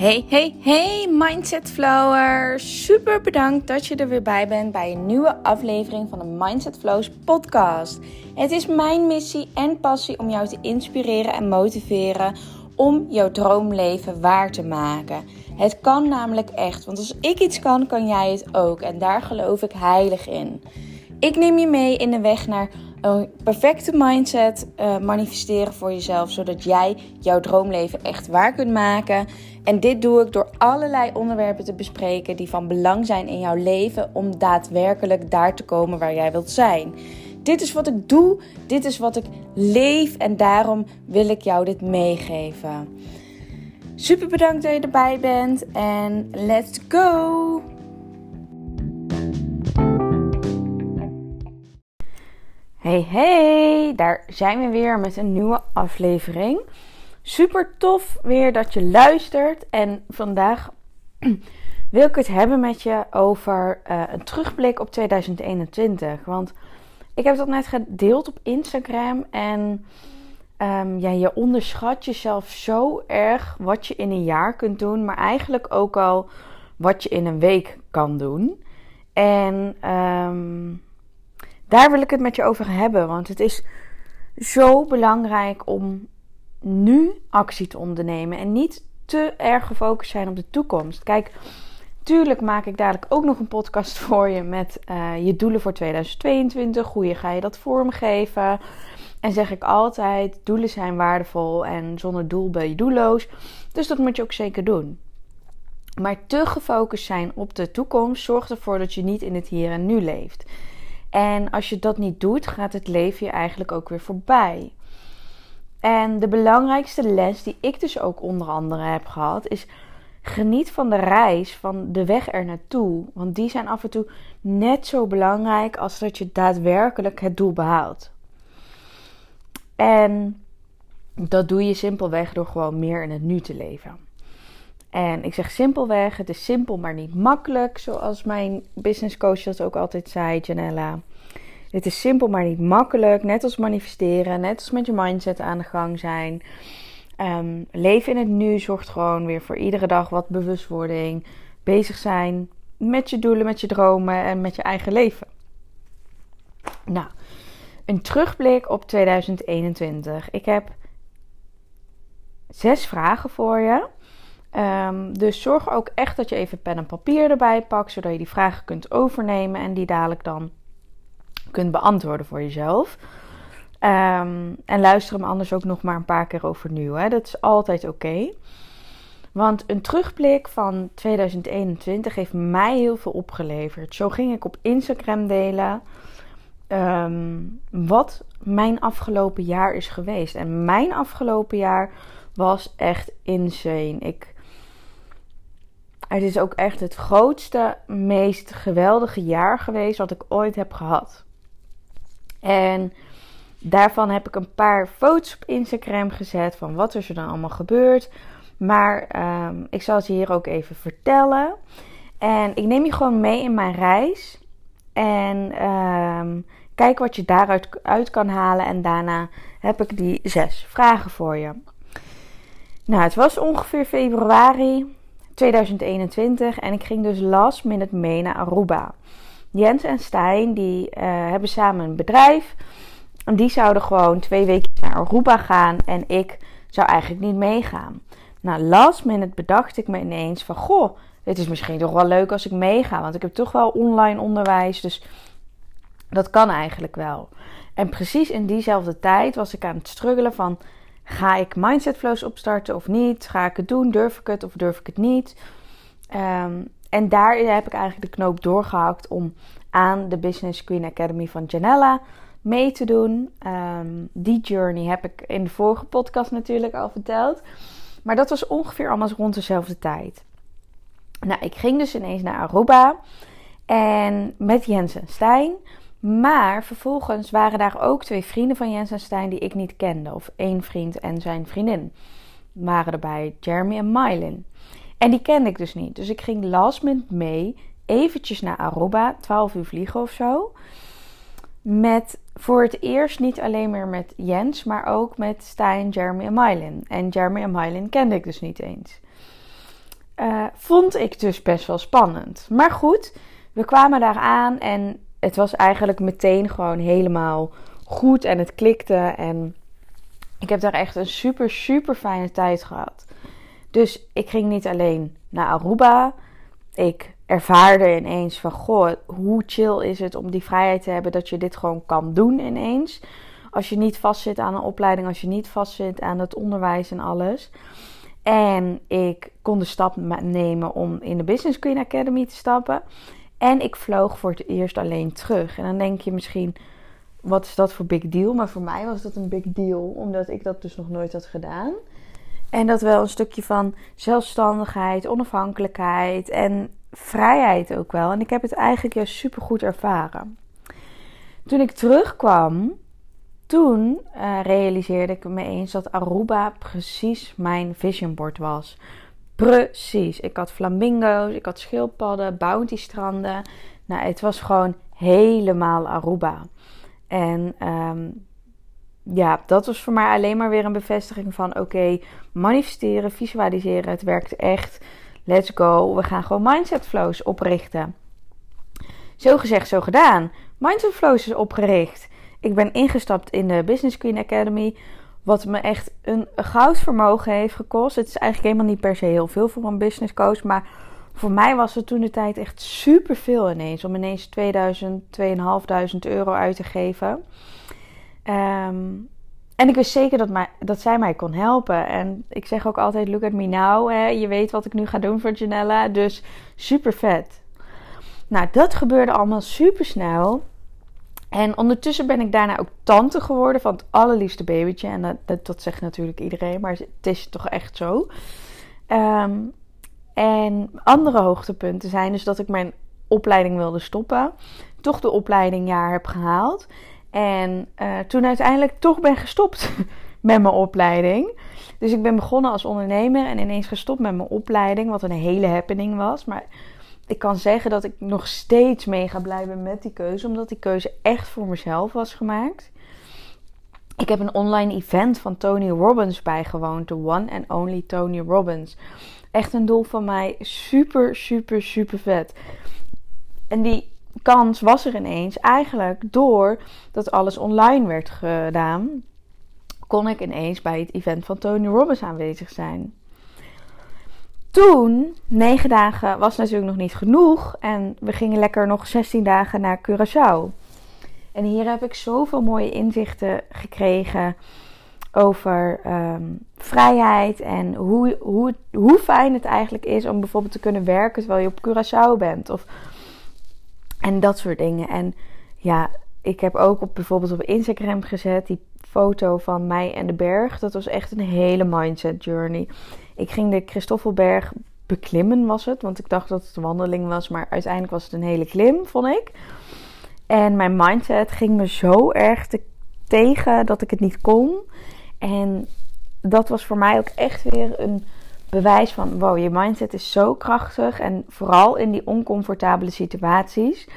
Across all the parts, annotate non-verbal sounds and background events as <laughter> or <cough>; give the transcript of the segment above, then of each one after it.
Hey, hey, hey, Mindset Flower. Super bedankt dat je er weer bij bent bij een nieuwe aflevering van de Mindset Flows podcast. Het is mijn missie en passie om jou te inspireren en motiveren om jouw droomleven waar te maken. Het kan namelijk echt, want als ik iets kan, kan jij het ook. En daar geloof ik heilig in. Ik neem je mee in de weg naar een perfecte mindset uh, manifesteren voor jezelf, zodat jij jouw droomleven echt waar kunt maken. En dit doe ik door allerlei onderwerpen te bespreken die van belang zijn in jouw leven om daadwerkelijk daar te komen waar jij wilt zijn. Dit is wat ik doe, dit is wat ik leef en daarom wil ik jou dit meegeven. Super bedankt dat je erbij bent en let's go! Hey hey, daar zijn we weer met een nieuwe aflevering. Super tof weer dat je luistert. En vandaag <clears throat> wil ik het hebben met je over uh, een terugblik op 2021. Want ik heb dat net gedeeld op Instagram. En um, ja, je onderschat jezelf zo erg wat je in een jaar kunt doen. Maar eigenlijk ook al wat je in een week kan doen. En um, daar wil ik het met je over hebben. Want het is zo belangrijk om nu actie te ondernemen. En niet te erg gefocust zijn op de toekomst. Kijk, tuurlijk maak ik dadelijk ook nog een podcast <laughs> voor je met uh, je doelen voor 2022. Hoe ga je dat vormgeven? En zeg ik altijd: doelen zijn waardevol en zonder doel ben je doelloos. Dus dat moet je ook zeker doen. Maar te gefocust zijn op de toekomst zorgt ervoor dat je niet in het hier en nu leeft. En als je dat niet doet, gaat het leven je eigenlijk ook weer voorbij. En de belangrijkste les die ik dus ook onder andere heb gehad, is geniet van de reis, van de weg er naartoe. Want die zijn af en toe net zo belangrijk als dat je daadwerkelijk het doel behaalt. En dat doe je simpelweg door gewoon meer in het nu te leven. En ik zeg simpelweg, het is simpel maar niet makkelijk, zoals mijn business coach dat ook altijd zei, Janella. Het is simpel maar niet makkelijk, net als manifesteren, net als met je mindset aan de gang zijn. Um, leven in het nu zorgt gewoon weer voor iedere dag wat bewustwording. Bezig zijn met je doelen, met je dromen en met je eigen leven. Nou, een terugblik op 2021. Ik heb zes vragen voor je. Um, dus zorg ook echt dat je even pen en papier erbij pakt, zodat je die vragen kunt overnemen en die dadelijk dan kunt beantwoorden voor jezelf. Um, en luister hem anders ook nog maar een paar keer overnieuw. Hè? Dat is altijd oké. Want een terugblik van 2021 heeft mij heel veel opgeleverd. Zo ging ik op Instagram delen um, wat mijn afgelopen jaar is geweest. En mijn afgelopen jaar was echt insane. Ik het is ook echt het grootste, meest geweldige jaar geweest wat ik ooit heb gehad. En daarvan heb ik een paar foto's op Instagram gezet van wat er dan allemaal gebeurd. Maar um, ik zal ze hier ook even vertellen. En ik neem je gewoon mee in mijn reis. En um, kijk wat je daaruit uit kan halen. En daarna heb ik die zes vragen voor je. Nou, het was ongeveer februari 2021 en ik ging dus last minute mee naar Aruba. Jens en Stijn die uh, hebben samen een bedrijf. En die zouden gewoon twee weken naar Aruba gaan en ik zou eigenlijk niet meegaan. Nou, last minute bedacht ik me ineens van... Goh, het is misschien toch wel leuk als ik meega. Want ik heb toch wel online onderwijs, dus dat kan eigenlijk wel. En precies in diezelfde tijd was ik aan het struggelen van... Ga ik mindset flows opstarten of niet? Ga ik het doen? Durf ik het of durf ik het niet? Um, en daar heb ik eigenlijk de knoop doorgehakt om aan de Business Queen Academy van Janella mee te doen. Um, die journey heb ik in de vorige podcast natuurlijk al verteld. Maar dat was ongeveer allemaal rond dezelfde tijd. Nou, ik ging dus ineens naar Aruba. En met Jens en Stijn. Maar vervolgens waren daar ook twee vrienden van Jens en Stijn die ik niet kende. Of één vriend en zijn vriendin waren erbij. Jeremy en Mylin. En die kende ik dus niet. Dus ik ging last minute mee, eventjes naar Aruba, 12 uur vliegen of zo. Met voor het eerst niet alleen meer met Jens, maar ook met Stijn, Jeremy en Mylin. En Jeremy en Mylin kende ik dus niet eens. eh, vond ik dus best wel spannend. Maar goed, we kwamen daar aan en het was eigenlijk meteen gewoon helemaal goed en het klikte. En ik heb daar echt een super, super fijne tijd gehad. Dus ik ging niet alleen naar Aruba. Ik ervaarde ineens van, goh, hoe chill is het om die vrijheid te hebben dat je dit gewoon kan doen ineens. Als je niet vastzit aan een opleiding, als je niet vastzit aan het onderwijs en alles. En ik kon de stap nemen om in de Business Queen Academy te stappen. En ik vloog voor het eerst alleen terug. En dan denk je misschien, wat is dat voor big deal? Maar voor mij was dat een big deal, omdat ik dat dus nog nooit had gedaan. En dat wel een stukje van zelfstandigheid, onafhankelijkheid en vrijheid ook wel. En ik heb het eigenlijk juist super goed ervaren. Toen ik terugkwam, toen uh, realiseerde ik me eens dat Aruba precies mijn vision board was. Precies. Ik had flamingo's, ik had schildpadden, bounty stranden. Nou, het was gewoon helemaal Aruba. En um, ja, dat was voor mij alleen maar weer een bevestiging van: oké, manifesteren, visualiseren, het werkt echt. Let's go. We gaan gewoon mindset flows oprichten. Zo gezegd, zo gedaan. Mindset flows is opgericht. Ik ben ingestapt in de Business Queen Academy. Wat me echt een goudvermogen heeft gekost. Het is eigenlijk helemaal niet per se heel veel voor een business coach. Maar voor mij was het toen de tijd echt super veel ineens. Om ineens 2000, 2500 euro uit te geven. Ehm, en ik wist zeker dat, dat zij mij kon helpen. En ik zeg ook altijd: look at me now. Hè. Je weet wat ik nu ga doen voor Janella. Dus super vet. Nou, dat gebeurde allemaal super snel. En ondertussen ben ik daarna ook tante geworden van het allerliefste babytje. En dat, dat, dat zegt natuurlijk iedereen, maar het is toch echt zo. Ehm, en andere hoogtepunten zijn dus dat ik mijn opleiding wilde stoppen. Toch de opleidingjaar heb gehaald. En uh, toen uiteindelijk toch ben gestopt <laughs> met mijn opleiding. Dus ik ben begonnen als ondernemer en ineens gestopt met mijn opleiding. Wat een hele happening was. Maar ik kan zeggen dat ik nog steeds mega blij ben met die keuze. Omdat die keuze echt voor mezelf was gemaakt. Ik heb een online event van Tony Robbins bijgewoond. De one and only Tony Robbins. Echt een doel van mij. Super, super, super vet. En die kans was er ineens. Eigenlijk door dat alles online werd gedaan. Kon ik ineens bij het event van Tony Robbins aanwezig zijn. Toen, negen dagen, was natuurlijk nog niet genoeg. En we gingen lekker nog 16 dagen naar Curaçao. En hier heb ik zoveel mooie inzichten gekregen over ehm, vrijheid en hoe, hoe, hoe fijn het eigenlijk is om bijvoorbeeld te kunnen werken terwijl je op Curaçao bent. Of, en dat soort dingen. En ja, ik heb ook op, bijvoorbeeld op Instagram gezet die foto van mij en de berg. Dat was echt een hele mindset journey. Ik ging de Christoffelberg beklimmen, was het. Want ik dacht dat het een wandeling was, maar uiteindelijk was het een hele klim, vond ik. En mijn mindset ging me zo erg te, tegen dat ik het niet kon. En dat was voor mij ook echt weer een bewijs van: wow, je mindset is zo krachtig. En vooral in die oncomfortabele situaties.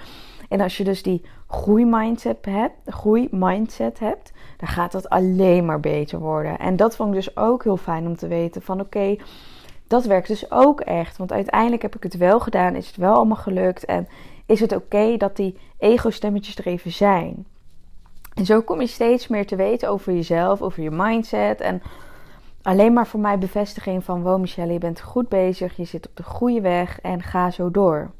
En als je dus die groeimindset hebt, groeimindset hebt, dan gaat dat alleen maar beter worden. En dat vond ik dus ook heel fijn om te weten van oké, dat werkt dus ook echt. Want uiteindelijk heb ik het wel gedaan, is het wel allemaal gelukt en is het oké dat die ego-stemmetjes er even zijn. En zo kom je steeds meer te weten over jezelf, over je mindset en alleen maar voor mij bevestiging van wow Michelle, je bent goed bezig, je zit op de goede weg en ga zo door.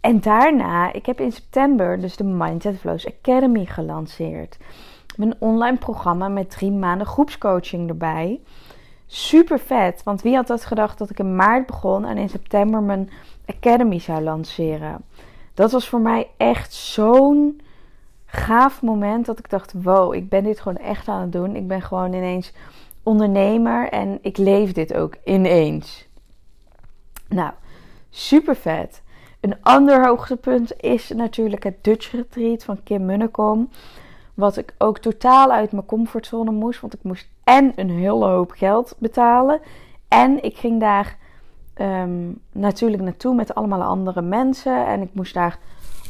En daarna, ik heb in september dus de Mindset Flows Academy gelanceerd. Mijn online programma met drie maanden groepscoaching erbij. Super vet, want wie had dat gedacht dat ik in maart begon en in september mijn academy zou lanceren. Dat was voor mij echt zo'n gaaf moment dat ik dacht: wow, ik ben dit gewoon echt aan het doen. Ik ben gewoon ineens ondernemer en ik leef dit ook ineens. Nou, super vet. Een ander hoogtepunt is natuurlijk het Dutch Retreat van Kim Munnekom. Wat ik ook totaal uit mijn comfortzone moest. Want ik moest en een hele hoop geld betalen. En ik ging daar um, natuurlijk naartoe met allemaal andere mensen. En ik moest daar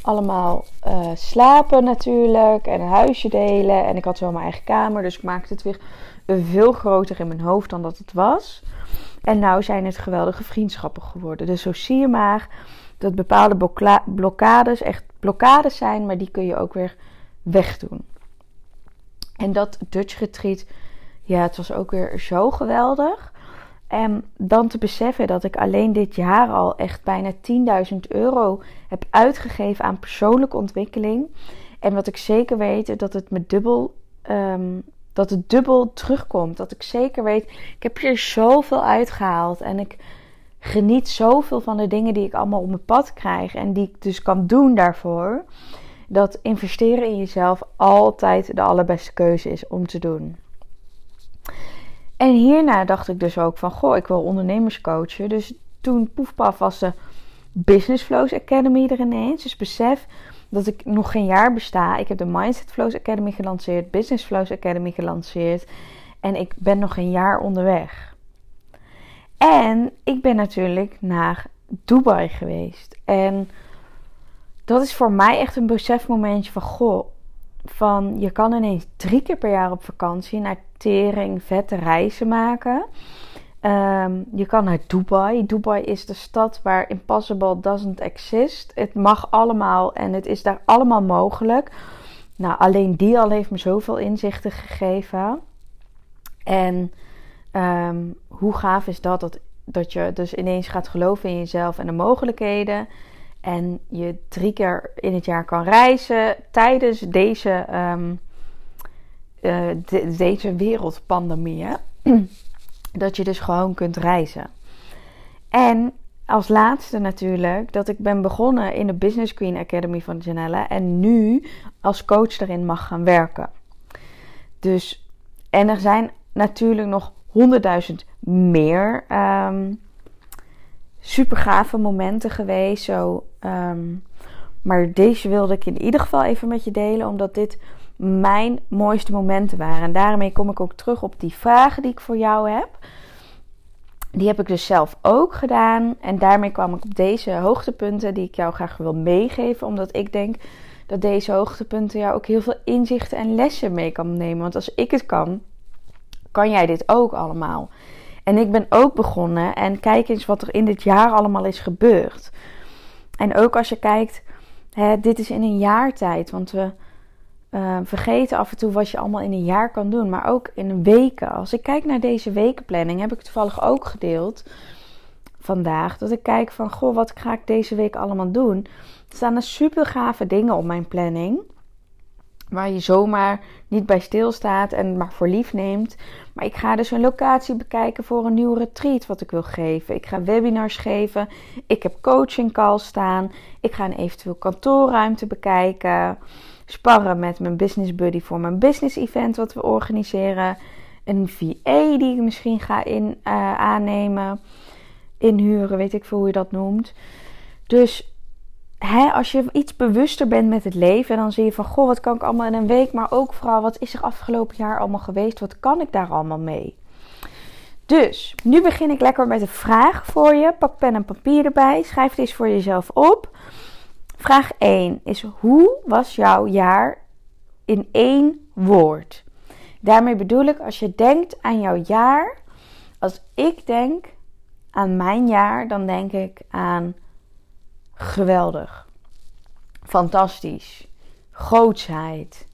allemaal uh, slapen natuurlijk. En een huisje delen. En ik had zo mijn eigen kamer. Dus ik maakte het weer veel groter in mijn hoofd dan dat het was. En nou zijn het geweldige vriendschappen geworden. Dus zo zie je maar dat bepaalde blokkades echt blokkades zijn, maar die kun je ook weer wegdoen. En dat Dutch Retreat, ja, het was ook weer zo geweldig. En dan te beseffen dat ik alleen dit jaar al echt bijna 10.000 euro heb uitgegeven aan persoonlijke ontwikkeling. En wat ik zeker weet, dat het me dubbel, um, dat het dubbel terugkomt. Dat ik zeker weet, ik heb hier zoveel uitgehaald. En ik geniet zoveel van de dingen die ik allemaal op mijn pad krijg. En die ik dus kan doen daarvoor. Dat investeren in jezelf altijd de allerbeste keuze is om te doen. En hierna dacht ik dus ook van, goh, ik wil ondernemers coachen. Dus toen poefpaf was de Business Flows Academy er ineens. Dus besef dat ik nog geen jaar besta. Ik heb de Mindset Flows Academy gelanceerd, Business Flows Academy gelanceerd. En ik ben nog een jaar onderweg. En ik ben natuurlijk naar Dubai geweest. En dat is voor mij echt een besefmomentje van, goh, van je kan ineens drie keer per jaar op vakantie naar tering vette reizen maken. Ehm, je kan naar Dubai. Dubai is de stad waar impossible doesn't exist. Het mag allemaal en het is daar allemaal mogelijk. Nou, alleen die al heeft me zoveel inzichten gegeven. En ehm, hoe gaaf is dat, dat? Dat je dus ineens gaat geloven in jezelf en de mogelijkheden. En je drie keer in het jaar kan reizen tijdens deze, um, de, deze wereldpandemie. <clears throat> dat je dus gewoon kunt reizen. En als laatste natuurlijk dat ik ben begonnen in de Business Queen Academy van Janella en nu als coach daarin mag gaan werken. Dus, en er zijn natuurlijk nog honderdduizend meer um, super gave momenten geweest. Zo, ehm, maar deze wilde ik in ieder geval even met je delen, omdat dit mijn mooiste momenten waren. En daarmee kom ik ook terug op die vragen die ik voor jou heb. Die heb ik dus zelf ook gedaan. En daarmee kwam ik op deze hoogtepunten die ik jou graag wil meegeven. Omdat ik denk dat deze hoogtepunten jou ook heel veel inzichten en lessen mee kan nemen. Want als ik het kan, kan jij dit ook allemaal. En ik ben ook begonnen en kijk eens wat er in dit jaar allemaal is gebeurd. En ook als je kijkt, hè, dit is in een jaar tijd. Want we uh, vergeten af en toe wat je allemaal in een jaar kan doen, maar ook in een weken. Als ik kijk naar deze wekenplanning, heb ik toevallig ook gedeeld vandaag. Dat ik kijk van, goh, wat ga ik deze week allemaal doen? Er staan er super gave dingen op mijn planning. Waar je zomaar niet bij stilstaat en maar voor lief neemt. Maar ik ga dus een locatie bekijken voor een nieuw retreat wat ik wil geven. Ik ga webinars geven. Ik heb coaching calls staan. Ik ga een eventueel kantoorruimte bekijken sparren met mijn business buddy voor mijn business event wat we organiseren. Een VA die ik misschien ga in, uh, aannemen, inhuren, weet ik veel hoe je dat noemt. Dus hè, als je iets bewuster bent met het leven, dan zie je van goh, wat kan ik allemaal in een week, maar ook vooral wat is er afgelopen jaar allemaal geweest, wat kan ik daar allemaal mee? Dus nu begin ik lekker met een vraag voor je. Pak pen en papier erbij. Schrijf deze voor jezelf op. Vraag 1 is: hoe was jouw jaar in één woord? Daarmee bedoel ik als je denkt aan jouw jaar, als ik denk aan mijn jaar, dan denk ik aan geweldig, fantastisch, grootsheid,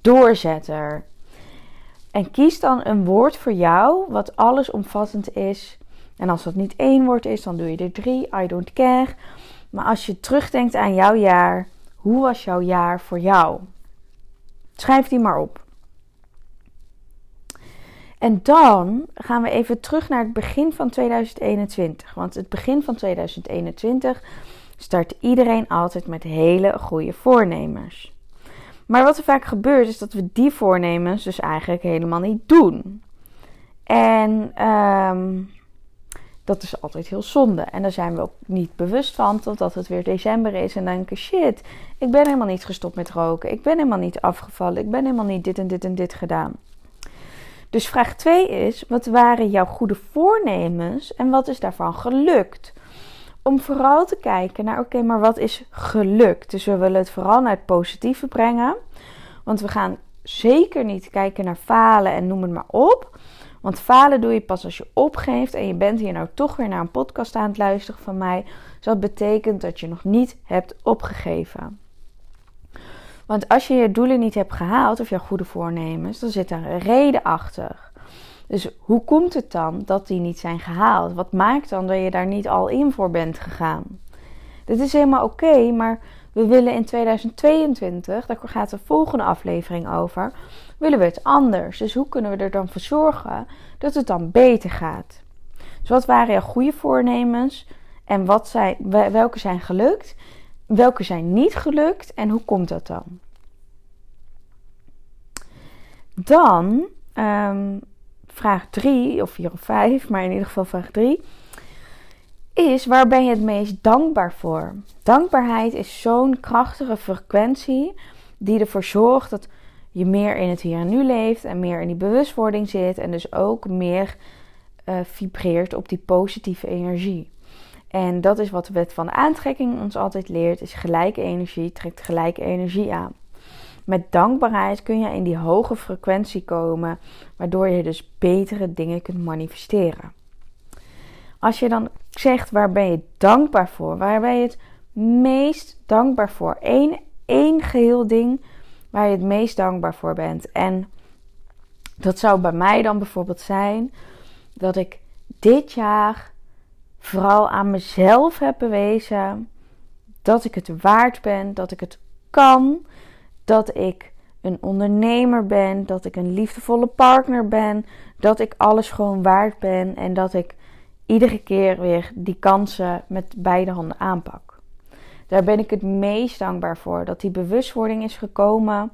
doorzetter. En kies dan een woord voor jou wat allesomvattend is. En als dat niet één woord is, dan doe je er drie. I don't care. Maar als je terugdenkt aan jouw jaar, hoe was jouw jaar voor jou? Schrijf die maar op. En dan gaan we even terug naar het begin van 2021. Want het begin van 2021 start iedereen altijd met hele goede voornemens. Maar wat er vaak gebeurt is dat we die voornemens dus eigenlijk helemaal niet doen. En um, dat is altijd heel zonde. En daar zijn we ook niet bewust van totdat het weer december is. En dan denken, shit, ik ben helemaal niet gestopt met roken. Ik ben helemaal niet afgevallen. Ik ben helemaal niet dit en dit en dit gedaan. Dus vraag 2 is, wat waren jouw goede voornemens en wat is daarvan gelukt? Om vooral te kijken naar, oké, maar wat is gelukt? Dus we willen het vooral naar het positieve brengen. Want we gaan zeker niet kijken naar falen en noem het maar op. Want falen doe je pas als je opgeeft en je bent hier nou toch weer naar een podcast aan het luisteren van mij. Dus dat betekent dat je nog niet hebt opgegeven. Want als je je doelen niet hebt gehaald of jouw goede voornemens, dan zit daar een reden achter. Dus hoe komt het dan dat die niet zijn gehaald? Wat maakt dan dat je daar niet al in voor bent gegaan? Dit is helemaal oké, maar we willen in 2022, daar gaat de volgende aflevering over, willen we het anders. Dus hoe kunnen we er dan voor zorgen dat het dan beter gaat? Dus wat waren jouw goede voornemens en wat zijn, welke zijn gelukt? Welke zijn niet gelukt en hoe komt dat dan? Dan um, vraag 3, of 4 of 5, maar in ieder geval vraag 3, is waar ben je het meest dankbaar voor? Dankbaarheid is zo'n krachtige frequentie die ervoor zorgt dat je meer in het hier en nu leeft en meer in die bewustwording zit en dus ook meer uh, vibreert op die positieve energie. En dat is wat de wet van de aantrekking ons altijd leert, is gelijke energie trekt gelijke energie aan. Met dankbaarheid kun je in die hoge frequentie komen, waardoor je dus betere dingen kunt manifesteren. Als je dan zegt waar ben je dankbaar voor, waar ben je het meest dankbaar voor, Eén, één geheel ding waar je het meest dankbaar voor bent. En dat zou bij mij dan bijvoorbeeld zijn dat ik dit jaar vooral aan mezelf heb bewezen dat ik het waard ben, dat ik het kan, dat ik een ondernemer ben, dat ik een liefdevolle partner ben, dat ik alles gewoon waard ben en dat ik iedere keer weer die kansen met beide handen aanpak. Daar ben ik het meest dankbaar voor. Dat die bewustwording is gekomen.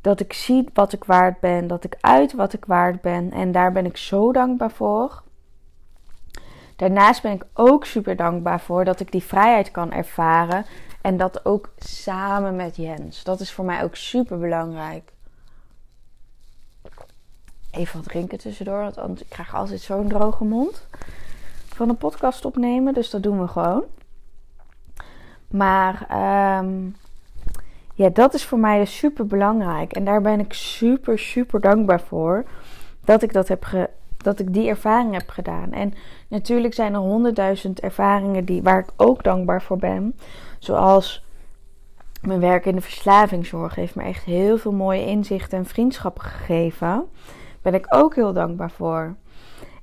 Dat ik zie wat ik waard ben. Dat ik uit wat ik waard ben. En daar ben ik zo dankbaar voor. Daarnaast ben ik ook super dankbaar voor dat ik die vrijheid kan ervaren. En dat ook samen met Jens. Dat is voor mij ook super belangrijk. Even wat drinken tussendoor, want ik krijg altijd zo'n droge mond van een podcast opnemen. Dus dat doen we gewoon. Maar ehm, ja, dat is voor mij dus super belangrijk. En daar ben ik super, super dankbaar voor. Dat ik, dat, heb ge, dat ik die ervaring heb gedaan. En natuurlijk zijn er honderdduizend ervaringen die, waar ik ook dankbaar voor ben. Zoals mijn werk in de verslavingszorg heeft me echt heel veel mooie inzichten en vriendschappen gegeven. Daar ben ik ook heel dankbaar voor.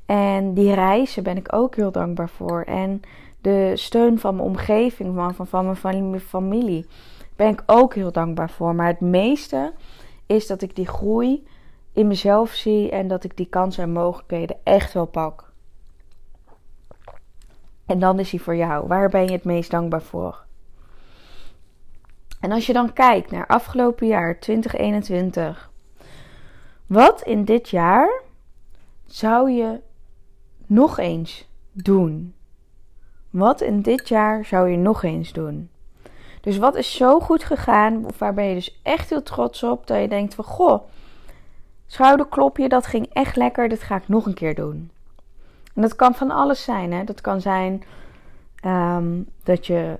En die reizen ben ik ook heel dankbaar voor. En de steun van mijn omgeving, van, van, mijn familie, ben ik ook heel dankbaar voor. Maar het meeste is dat ik die groei in mezelf zie en dat ik die kansen en mogelijkheden echt wel pak. En dan is hij voor jou. Waar ben je het meest dankbaar voor? En als je dan kijkt naar afgelopen jaar 2021, wat in dit jaar zou je nog eens doen? Wat in dit jaar zou je nog eens doen? Dus wat is zo goed gegaan, of waar ben je dus echt heel trots op, dat je denkt van goh, schouderklopje, dat ging echt lekker, dat ga ik nog een keer doen. En dat kan van alles zijn, hè. Dat kan zijn ehm, dat je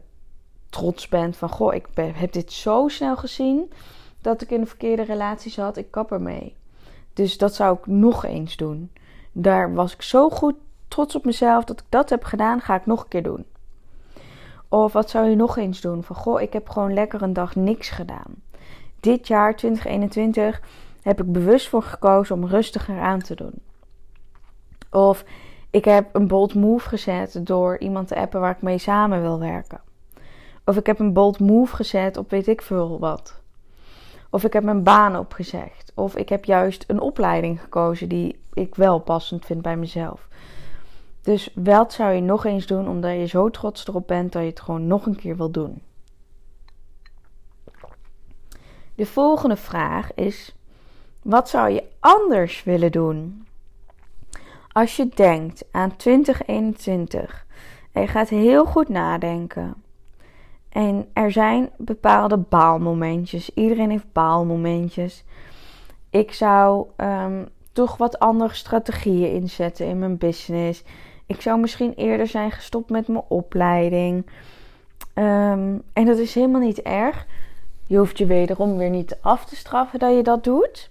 trots bent van goh, ik heb dit zo snel gezien dat ik in een verkeerde relatie zat, ik kap ermee. Dus dat zou ik nog eens doen. Daar was ik zo goed trots op mezelf dat ik dat heb gedaan, ga ik nog een keer doen. Of wat zou je nog eens doen? Van goh, ik heb gewoon lekker een dag niks gedaan. Dit jaar 2021 heb ik bewust voor gekozen om rustiger aan te doen. Of ik heb een bold move gezet door iemand te appen waar ik mee samen wil werken. Of ik heb een bold move gezet op weet ik veel wat. Of ik heb mijn baan opgezegd. Of ik heb juist een opleiding gekozen die ik wel passend vind bij mezelf. Dus wat zou je nog eens doen omdat je zo trots erop bent dat je het gewoon nog een keer wil doen? De volgende vraag is: wat zou je anders willen doen? Als je denkt aan 2021 en je gaat heel goed nadenken. En er zijn bepaalde baalmomentjes. Iedereen heeft baalmomentjes. Ik zou um, toch wat andere strategieën inzetten in mijn business. Ik zou misschien eerder zijn gestopt met mijn opleiding. Ehm, en dat is helemaal niet erg. Je hoeft je wederom weer niet af te straffen dat je dat doet.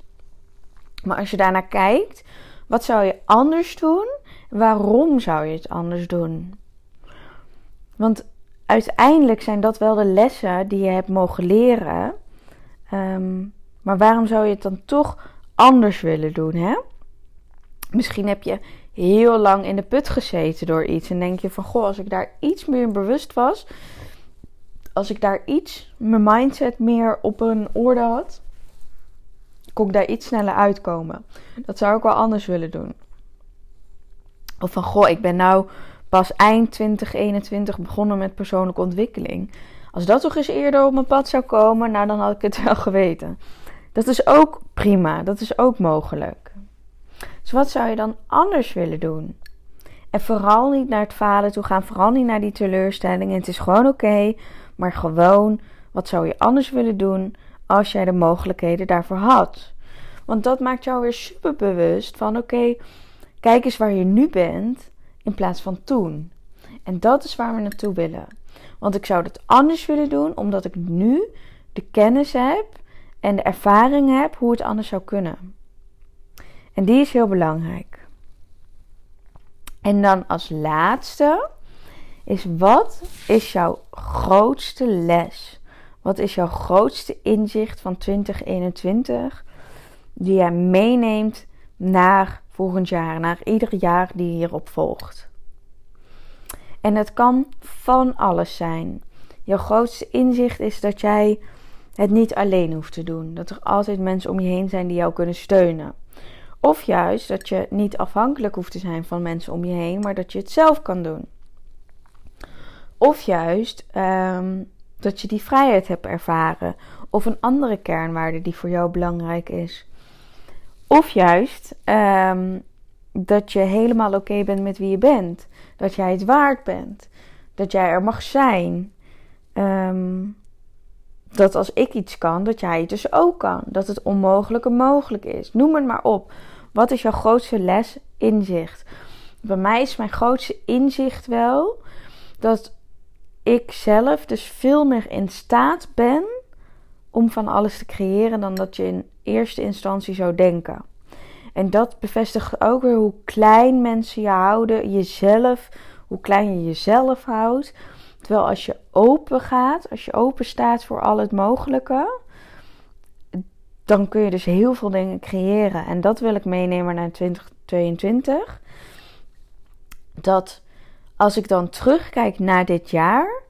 Maar als je daarnaar kijkt, Wat zou je anders doen? Waarom zou je het anders doen? Want uiteindelijk zijn dat wel de lessen die je hebt mogen leren. Ehm, maar waarom zou je het dan toch anders willen doen? Hè? Misschien heb je heel lang in de put gezeten door iets. En denk je van, goh, als ik daar iets meer bewust was. Als ik daar iets, mijn mindset meer op een orde had. Kon ik daar iets sneller uitkomen. Dat zou ik wel anders willen doen. Of van, goh, ik ben nou pas eind 2021 begonnen met persoonlijke ontwikkeling. Als dat toch eens eerder op mijn pad zou komen, nou dan had ik het <laughs> wel geweten. Dat is ook prima, dat is ook mogelijk. Dus wat zou je dan anders willen doen? En vooral niet naar het falen toe gaan, vooral niet naar die teleurstellingen. Het is gewoon oké, maar gewoon wat zou je anders willen doen als jij de mogelijkheden daarvoor had? Want dat maakt jou weer super bewust van oké, kijk eens waar je nu bent in plaats van toen. En dat is waar we naartoe willen. Want ik zou het anders willen doen omdat ik nu de kennis heb en de ervaring heb hoe het anders zou kunnen. En die is heel belangrijk. En dan als laatste is wat is jouw grootste les? Wat is jouw grootste inzicht van 2021 die jij meeneemt naar volgend jaar, naar ieder jaar die hierop volgt? En het kan van alles zijn. Jouw grootste inzicht is dat jij het niet alleen hoeft te doen. Dat er altijd mensen om je heen zijn die jou kunnen steunen. Of juist dat je niet afhankelijk hoeft te zijn van mensen om je heen, maar dat je het zelf kan doen. Of juist ehm, dat je die vrijheid hebt ervaren. Of een andere kernwaarde die voor jou belangrijk is. Of juist um, dat je helemaal oké bent met wie je bent. Dat jij het waard bent. Dat jij er mag zijn. Um, dat als ik iets kan, dat jij het dus ook kan. Dat het onmogelijke mogelijk is. Noem het maar op. Wat is jouw grootste les, inzicht? Bij mij is mijn grootste inzicht wel dat ik zelf dus veel meer in staat ben om van alles te creëren dan dat je in eerste instantie zou denken. En dat bevestigt ook weer hoe klein mensen je houden, jezelf, hoe klein je jezelf houdt. Terwijl als je open gaat, als je open staat voor al het mogelijke, dan kun je dus heel veel dingen creëren. En dat wil ik meenemen naar 2022. Dat als ik dan terugkijk naar dit jaar,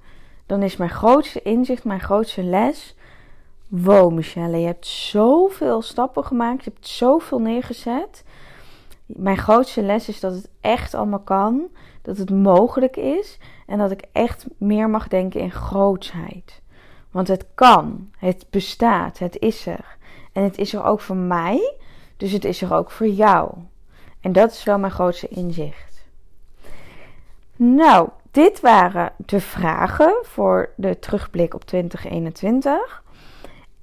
dan is mijn grootste inzicht, mijn grootste les. Wow, Michelle, je hebt zoveel stappen gemaakt. Je hebt zoveel neergezet. Mijn grootste les is dat het echt allemaal kan. Dat het mogelijk is. En dat ik echt meer mag denken in grootsheid. Want het kan. Het bestaat. Het is er. En het is er ook voor mij. Dus het is er ook voor jou. En dat is wel mijn grootste inzicht. Nou, dit waren de vragen voor de terugblik op 2021.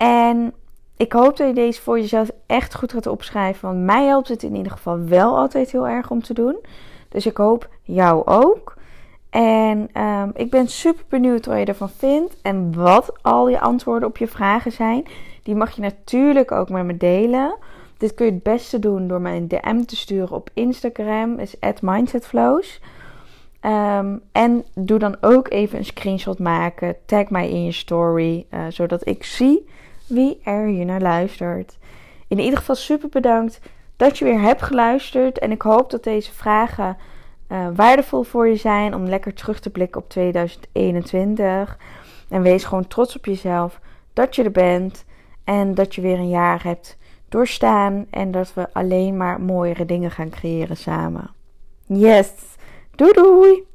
En ik hoop dat je deze voor jezelf echt goed gaat opschrijven. Want mij helpt het in ieder geval wel altijd heel erg om te doen. Dus ik hoop jou ook. En um, ik ben super benieuwd wat je ervan vindt. En wat al je antwoorden op je vragen zijn. Die mag je natuurlijk ook met me delen. Dit kun je het beste doen door mij een DM te sturen op Instagram. is mindsetflows. Um, en doe dan ook even een screenshot maken. Tag mij in je story. Uh, zodat ik zie wie er hier naar luistert. In ieder geval super bedankt dat je weer hebt geluisterd. En ik hoop dat deze vragen uh, waardevol voor je zijn om lekker terug te blikken op 2021. En wees gewoon trots op jezelf dat je er bent en dat je weer een jaar hebt doorstaan en dat we alleen maar mooiere dingen gaan creëren samen. Yes, doei doei!